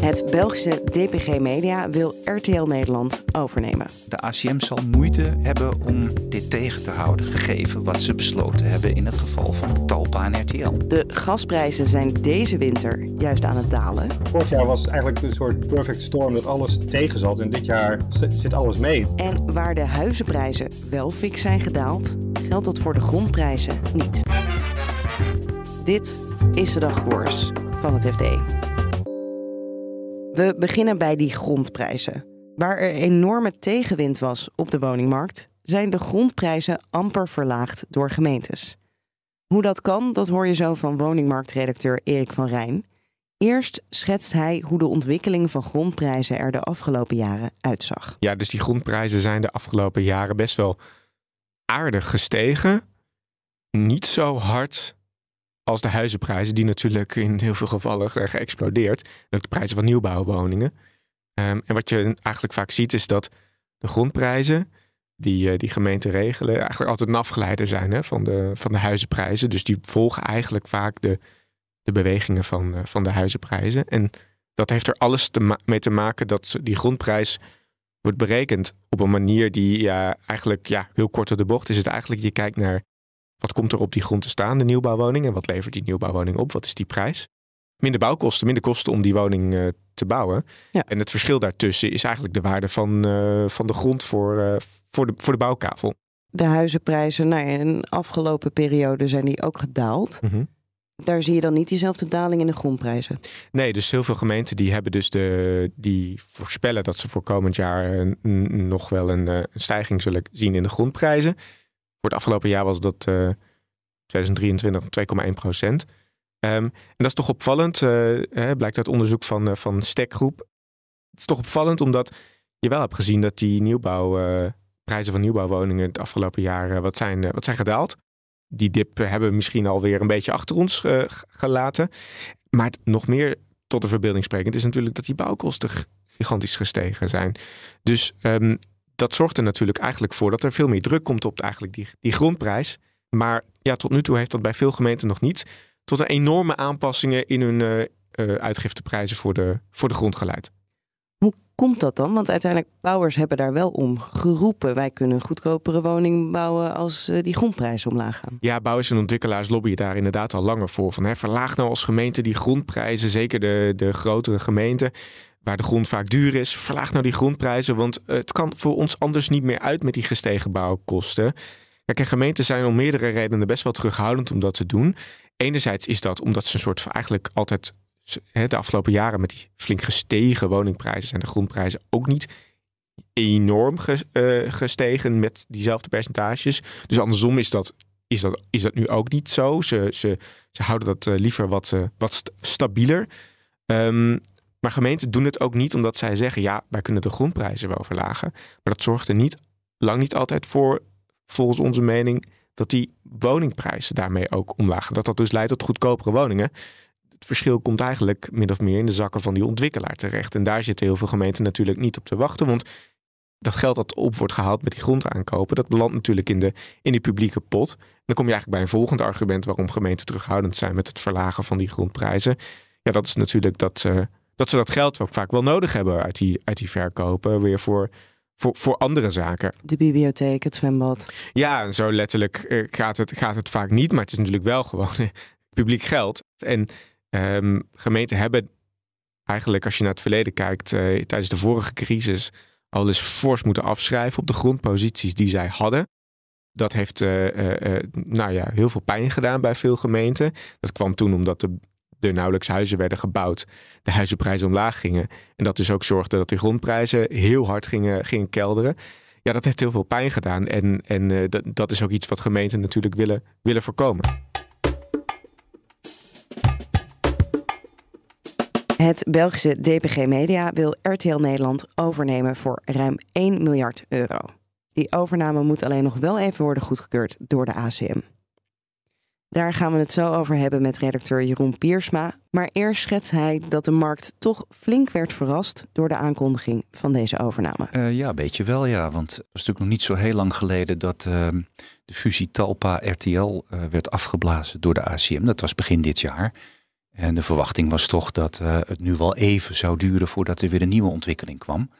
Het Belgische DPG Media wil RTL Nederland overnemen. De ACM zal moeite hebben om dit tegen te houden, gegeven wat ze besloten hebben in het geval van Talpa en RTL. De gasprijzen zijn deze winter juist aan het dalen. Vorig jaar was eigenlijk een soort perfect storm dat alles tegen zat. En dit jaar zit alles mee. En waar de huizenprijzen wel fix zijn gedaald, geldt dat voor de grondprijzen niet. Dit is de dagkoers van het FD. We beginnen bij die grondprijzen. Waar er enorme tegenwind was op de woningmarkt, zijn de grondprijzen amper verlaagd door gemeentes. Hoe dat kan, dat hoor je zo van woningmarktredacteur Erik van Rijn. Eerst schetst hij hoe de ontwikkeling van grondprijzen er de afgelopen jaren uitzag. Ja, dus die grondprijzen zijn de afgelopen jaren best wel aardig gestegen. Niet zo hard als de huizenprijzen, die natuurlijk in heel veel gevallen zijn geëxplodeerd. Ook de prijzen van nieuwbouwwoningen. Um, en wat je eigenlijk vaak ziet is dat de grondprijzen die, uh, die gemeenten regelen eigenlijk altijd een afgeleider zijn hè, van, de, van de huizenprijzen. Dus die volgen eigenlijk vaak de, de bewegingen van, uh, van de huizenprijzen. En dat heeft er alles mee te maken dat die grondprijs wordt berekend op een manier die eigenlijk ja, heel kort op de bocht is. Het eigenlijk, je kijkt naar wat komt er op die grond te staan, de nieuwbouwwoning? En wat levert die nieuwbouwwoning op? Wat is die prijs? Minder bouwkosten, minder kosten om die woning uh, te bouwen. Ja. En het verschil daartussen is eigenlijk de waarde van, uh, van de grond voor, uh, voor, de, voor de bouwkavel. De huizenprijzen, nou ja, in de afgelopen periode zijn die ook gedaald. Mm -hmm. Daar zie je dan niet diezelfde daling in de grondprijzen. Nee, dus heel veel gemeenten die hebben dus de, die voorspellen dat ze voor komend jaar nog wel een, een stijging zullen zien in de grondprijzen. Voor het afgelopen jaar was dat uh, 2023 2,1 procent. Um, en dat is toch opvallend, uh, hè, blijkt uit onderzoek van, uh, van Stekgroep. Het is toch opvallend omdat je wel hebt gezien dat die nieuwbouwprijzen van nieuwbouwwoningen het afgelopen jaar wat, zijn, wat zijn gedaald. Die dip hebben we misschien alweer een beetje achter ons gelaten. Maar nog meer tot de verbeelding sprekend is natuurlijk dat die bouwkosten gigantisch gestegen zijn. Dus um, dat zorgt er natuurlijk eigenlijk voor dat er veel meer druk komt op eigenlijk die, die grondprijs. Maar ja, tot nu toe heeft dat bij veel gemeenten nog niet tot een enorme aanpassingen in hun uh, uh, uitgifteprijzen voor de, voor de grond geleid. Hoe komt dat dan? Want uiteindelijk bouwers hebben daar wel om geroepen. Wij kunnen goedkopere woningen bouwen als uh, die grondprijzen omlaag gaan. Ja, bouwers en ontwikkelaars lobbyen daar inderdaad al langer voor. Van, hè, verlaag nou als gemeente die grondprijzen, zeker de, de grotere gemeenten waar de grond vaak duur is, verlaag nou die grondprijzen, want het kan voor ons anders niet meer uit met die gestegen bouwkosten. Kijk, en gemeenten zijn om meerdere redenen best wel terughoudend om dat te doen. Enerzijds is dat omdat ze een soort van eigenlijk altijd de afgelopen jaren met die flink gestegen woningprijzen zijn de grondprijzen ook niet enorm gestegen met diezelfde percentages. Dus andersom is dat, is dat, is dat nu ook niet zo. Ze, ze, ze houden dat liever wat, wat stabieler. Um, maar gemeenten doen het ook niet omdat zij zeggen: ja, wij kunnen de grondprijzen wel verlagen. Maar dat zorgt er niet, lang niet altijd voor, volgens onze mening, dat die woningprijzen daarmee ook omlaag. Dat dat dus leidt tot goedkopere woningen. Het verschil komt eigenlijk min of meer in de zakken van die ontwikkelaar terecht. En daar zitten heel veel gemeenten natuurlijk niet op te wachten. Want dat geld dat op wordt gehaald met die grondaankopen, dat belandt natuurlijk in de, in die publieke pot. En dan kom je eigenlijk bij een volgend argument waarom gemeenten terughoudend zijn met het verlagen van die grondprijzen. Ja, dat is natuurlijk dat. Uh, dat ze dat geld ook vaak wel nodig hebben uit die, uit die verkopen. Weer voor, voor, voor andere zaken. De bibliotheek, het zwembad. Ja, zo letterlijk gaat het, gaat het vaak niet. Maar het is natuurlijk wel gewoon publiek geld. En um, gemeenten hebben eigenlijk, als je naar het verleden kijkt, uh, tijdens de vorige crisis al eens fors moeten afschrijven op de grondposities die zij hadden. Dat heeft uh, uh, nou ja, heel veel pijn gedaan bij veel gemeenten. Dat kwam toen omdat de er nauwelijks huizen werden gebouwd, de huizenprijzen omlaag gingen. En dat dus ook zorgde dat die grondprijzen heel hard gingen, gingen kelderen. Ja, dat heeft heel veel pijn gedaan. En, en dat, dat is ook iets wat gemeenten natuurlijk willen, willen voorkomen. Het Belgische DPG Media wil RTL Nederland overnemen voor ruim 1 miljard euro. Die overname moet alleen nog wel even worden goedgekeurd door de ACM. Daar gaan we het zo over hebben met redacteur Jeroen Piersma. Maar eerst schetst hij dat de markt toch flink werd verrast door de aankondiging van deze overname. Uh, ja, een beetje wel ja. Want het was natuurlijk nog niet zo heel lang geleden dat uh, de fusie Talpa-RTL eh, werd afgeblazen door de ACM. Dat was begin dit jaar. En de verwachting was toch dat het nu wel even zou duren voordat er weer een nieuwe ontwikkeling kwam.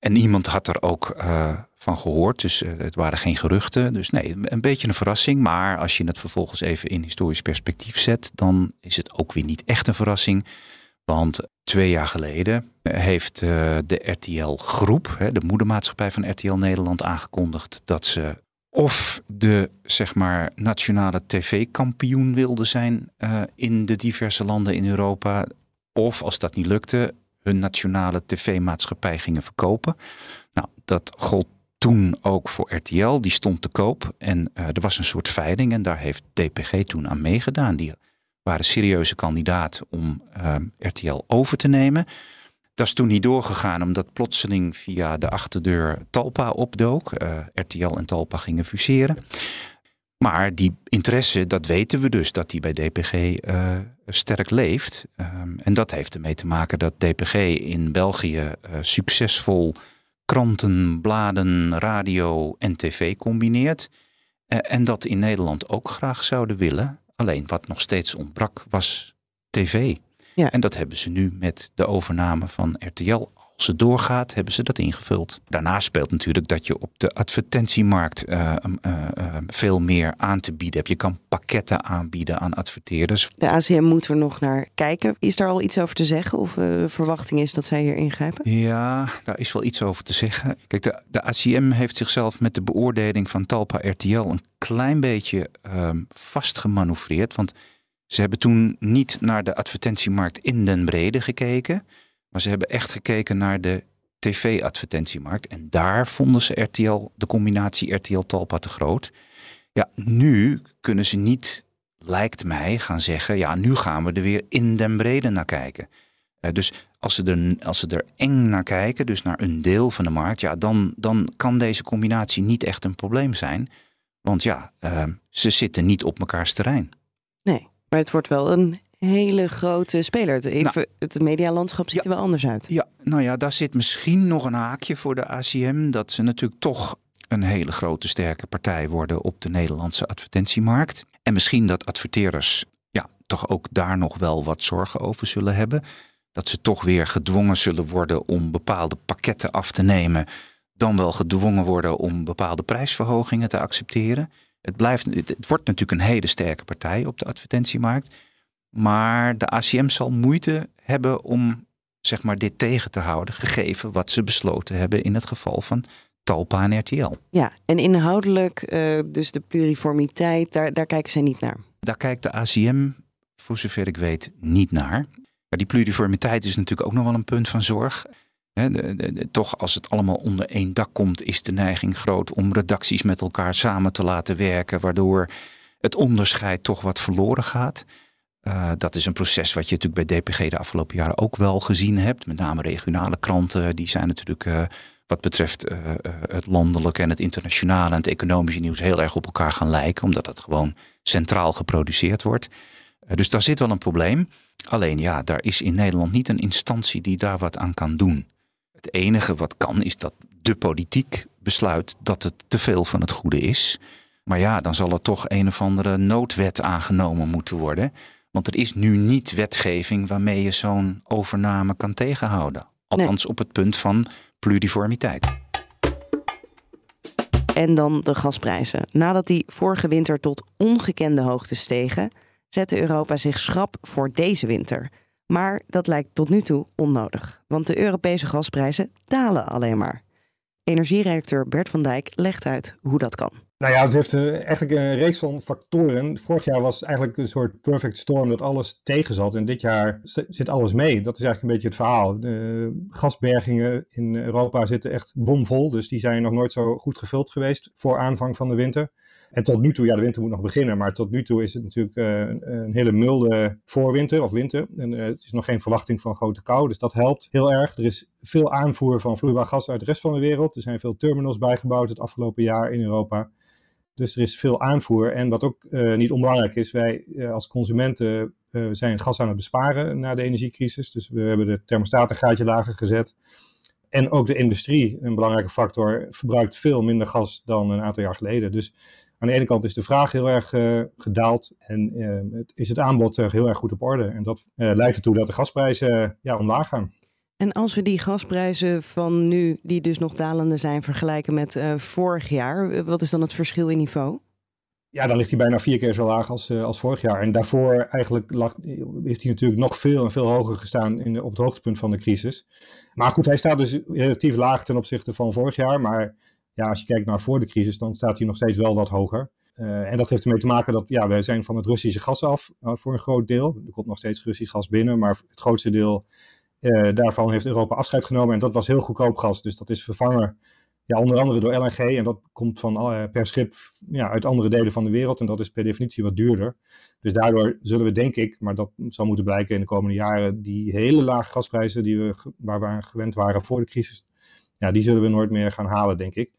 En niemand had er ook uh, van gehoord, dus uh, het waren geen geruchten. Dus nee, een beetje een verrassing. Maar als je het vervolgens even in historisch perspectief zet, dan is het ook weer niet echt een verrassing. Want twee jaar geleden heeft de RTL Groep, de moedermaatschappij van RTL Nederland, aangekondigd dat ze of de zeg maar nationale tv-kampioen wilde zijn in de diverse landen in Europa. Of als dat niet lukte, hun nationale tv-maatschappij gingen verkopen. Nou, dat gold toen ook voor RTL. Die stond te koop en uh, er was een soort veiling en daar heeft DPG toen aan meegedaan. Die waren serieuze kandidaat om eh, RTL over te nemen. Dat is toen niet doorgegaan omdat plotseling via de achterdeur Talpa opdook. Eh, RTL en Talpa gingen fuseren. Maar die interesse, dat weten we dus, dat die bij DPG uh, sterk leeft. Um, en dat heeft ermee te maken dat DPG in België uh, succesvol kranten, bladen, radio en tv combineert. En dat in Nederland ook graag zouden willen. Alleen wat nog steeds ontbrak was tv. Ja. En dat hebben ze nu met de overname van RTL als het doorgaat, hebben ze dat ingevuld. Daarnaast speelt natuurlijk dat je op de advertentiemarkt uh, uh, uh, veel meer aan te bieden hebt. Je kan pakketten aanbieden aan adverteerders. De ACM moet er nog naar kijken. Is daar al iets over te zeggen? Of de verwachting is dat zij hier ingrijpen? Ja, daar is wel iets over te zeggen. Kijk, de, de ACM heeft zichzelf met de beoordeling van Talpa RTL een klein beetje ehm, vastgemanoeuvreerd. Want ze hebben toen niet naar de advertentiemarkt in den brede gekeken. Maar ze hebben echt gekeken naar de tv-advertentiemarkt. En daar vonden ze RTL, de combinatie RTL-Talpa te groot. Ja, nu kunnen ze niet, lijkt mij, gaan zeggen... ja, nu gaan we er weer in den brede naar kijken. Uh, dus als ze, er, als ze er eng naar kijken, dus naar een deel van de markt... ja, dan, dan kan deze combinatie niet echt een probleem zijn. Want ja, uh, ze zitten niet op mekaars terrein. Nee, maar het wordt wel een hele grote speler. Het, nou, het medialandschap ziet er wel anders uit. Ja, nou ja, daar zit misschien nog een haakje voor de ACM. Dat ze natuurlijk toch een hele grote sterke partij worden op de Nederlandse advertentiemarkt. En misschien dat adverteerders ja, toch ook daar nog wel wat zorgen over zullen hebben. Dat ze toch weer gedwongen zullen worden om bepaalde pakketten af te nemen. Dan wel gedwongen worden om bepaalde prijsverhogingen te accepteren. Het, blijft, het wordt natuurlijk een hele sterke partij op de advertentiemarkt. Maar de ACM zal moeite hebben om zeg maar, dit tegen te houden, gegeven wat ze besloten hebben in het geval van Talpa en RTL. Ja, en inhoudelijk, uh, dus de pluriformiteit, daar, daar kijken zij niet naar. Daar kijkt de ACM, voor zover ik weet, niet naar. Ja, die pluriformiteit is natuurlijk ook nog wel een punt van zorg. Toch als het allemaal onder één dak komt, is de neiging groot om redacties met elkaar samen te laten werken, waardoor het onderscheid toch wat verloren gaat. Uh, dat is een proces wat je natuurlijk bij DPG de afgelopen jaren ook wel gezien hebt. Met name regionale kranten, die zijn natuurlijk uh, wat betreft uh, het landelijke en het internationale en het economische nieuws heel erg op elkaar gaan lijken. Omdat dat gewoon centraal geproduceerd wordt. dus daar zit wel een probleem. Alleen ja, daar is in Nederland niet een instantie die daar wat aan kan doen. Het enige wat kan is dat de politiek besluit dat het te veel van het goede is. Maar ja, dan zal er toch een of andere noodwet aangenomen moeten worden. Want er is nu niet wetgeving waarmee je zo'n overname kan tegenhouden. Althans op het punt van pluriformiteit. En dan de gasprijzen. Nadat die vorige winter tot ongekende hoogte stegen, zette Europa zich schrap voor deze winter. Maar dat lijkt tot nu toe onnodig, want de Europese gasprijzen dalen alleen maar. Energieredacteur Bert van Dijk legt uit hoe dat kan. Nou ja, het heeft eigenlijk een reeks van factoren. Vorig jaar was eigenlijk een soort perfect storm dat alles tegen zat. En dit jaar zit alles mee. Dat is eigenlijk een beetje het verhaal. De gasbergingen in Europa zitten echt bomvol. Dus die zijn nog nooit zo goed gevuld geweest voor aanvang van de winter. En tot nu toe, ja, de winter moet nog beginnen, maar tot nu toe is het natuurlijk een, een, hele milde voorwinter of winter. En het is nog geen verwachting van grote kou, dus dat helpt heel erg. Er is veel aanvoer van vloeibaar gas uit de rest van de wereld. Er zijn veel terminals bijgebouwd het afgelopen jaar in Europa. Dus er is veel aanvoer. En wat ook uh, niet onbelangrijk is, wij als consumenten zijn gas aan het besparen na de energiecrisis. Dus we hebben de thermostaat lager gezet. En ook de industrie, een belangrijke factor, verbruikt veel minder gas dan een aantal jaar geleden. Dus aan de ene kant is de vraag heel erg gedaald en het, is het aanbod heel erg goed op orde. En dat leidt ertoe dat de gasprijzen ja, omlaag gaan. En als we die gasprijzen van nu, die dus nog dalende zijn, vergelijken met vorig jaar, wat is dan het verschil in niveau? Ja, dan ligt hij bijna vier keer zo laag als, uh, als vorig jaar. En daarvoor eigenlijk lag, heeft hij natuurlijk nog veel en veel hoger gestaan in de, op het hoogtepunt van de crisis. Maar goed, hij staat dus relatief laag ten opzichte van vorig jaar. Maar ja, als je kijkt naar voor de crisis, dan staat hij nog steeds wel wat hoger. Uh, en dat heeft ermee te maken dat ja, wij zijn van het Russische gas af voor een groot deel. Er komt nog steeds Russisch gas binnen, maar het grootste deel uh, daarvan heeft Europa afscheid genomen en dat was heel goedkoop gas. Dus dat is vervangen ja, onder andere door LNG en dat komt van, per schip ja, uit andere delen van de wereld en dat is per definitie wat duurder. Dus daardoor zullen we denk ik, maar dat zal moeten blijken in de komende jaren, die hele lage gasprijzen die we, waar we aan gewend waren voor de crisis, ja, die zullen we nooit meer gaan halen denk ik.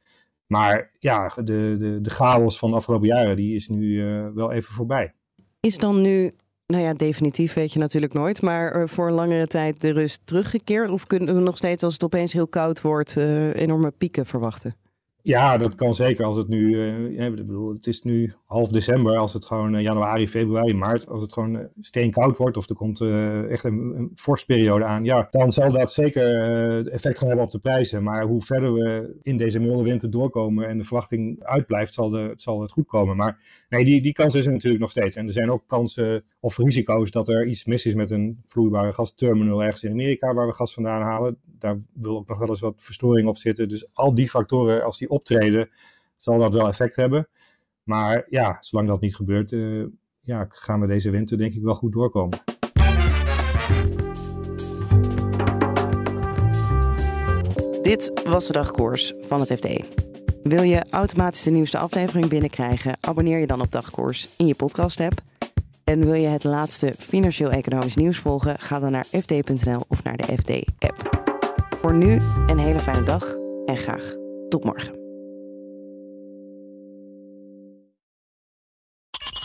Maar ja, de, de, de chaos van de afgelopen jaren die is nu uh, wel even voorbij. Is dan nu nou ja, definitief weet je natuurlijk nooit. Maar voor een langere tijd de rust teruggekeerd? Of kunnen we nog steeds, als het opeens heel koud wordt, uh, enorme pieken verwachten? Ja, dat kan zeker. Als het nu, ja, ik bedoel, het is nu half december. Als het gewoon uh, januari, februari, maart, als het gewoon uh, steenkoud wordt of er komt echt een, een vorstperiode aan, ja, dan zal dat zeker effect gaan hebben op de prijzen. Maar hoe verder we in deze milde winter doorkomen en de verwachting uitblijft, zal, zal het goed komen. Maar nee, die, die kans is er natuurlijk nog steeds. En er zijn ook kansen of risico's dat er iets mis is met een vloeibare gasterminal ergens in Amerika waar we gas vandaan halen. Daar wil ook nog wel eens wat verstoring op zitten. Dus al die factoren, als die optreden, zal dat wel effect hebben. Maar ja, zolang dat niet gebeurt, uh, ja, gaan we deze winter denk ik wel goed doorkomen. Dit was de dagkoers van het FD. Wil je automatisch de nieuwste aflevering binnenkrijgen? Abonneer je dan op Dagkoers in je podcast-app. En wil je het laatste financieel-economisch nieuws volgen? Ga dan naar fd.nl of naar de FD-app. Voor nu een hele fijne dag en graag tot morgen.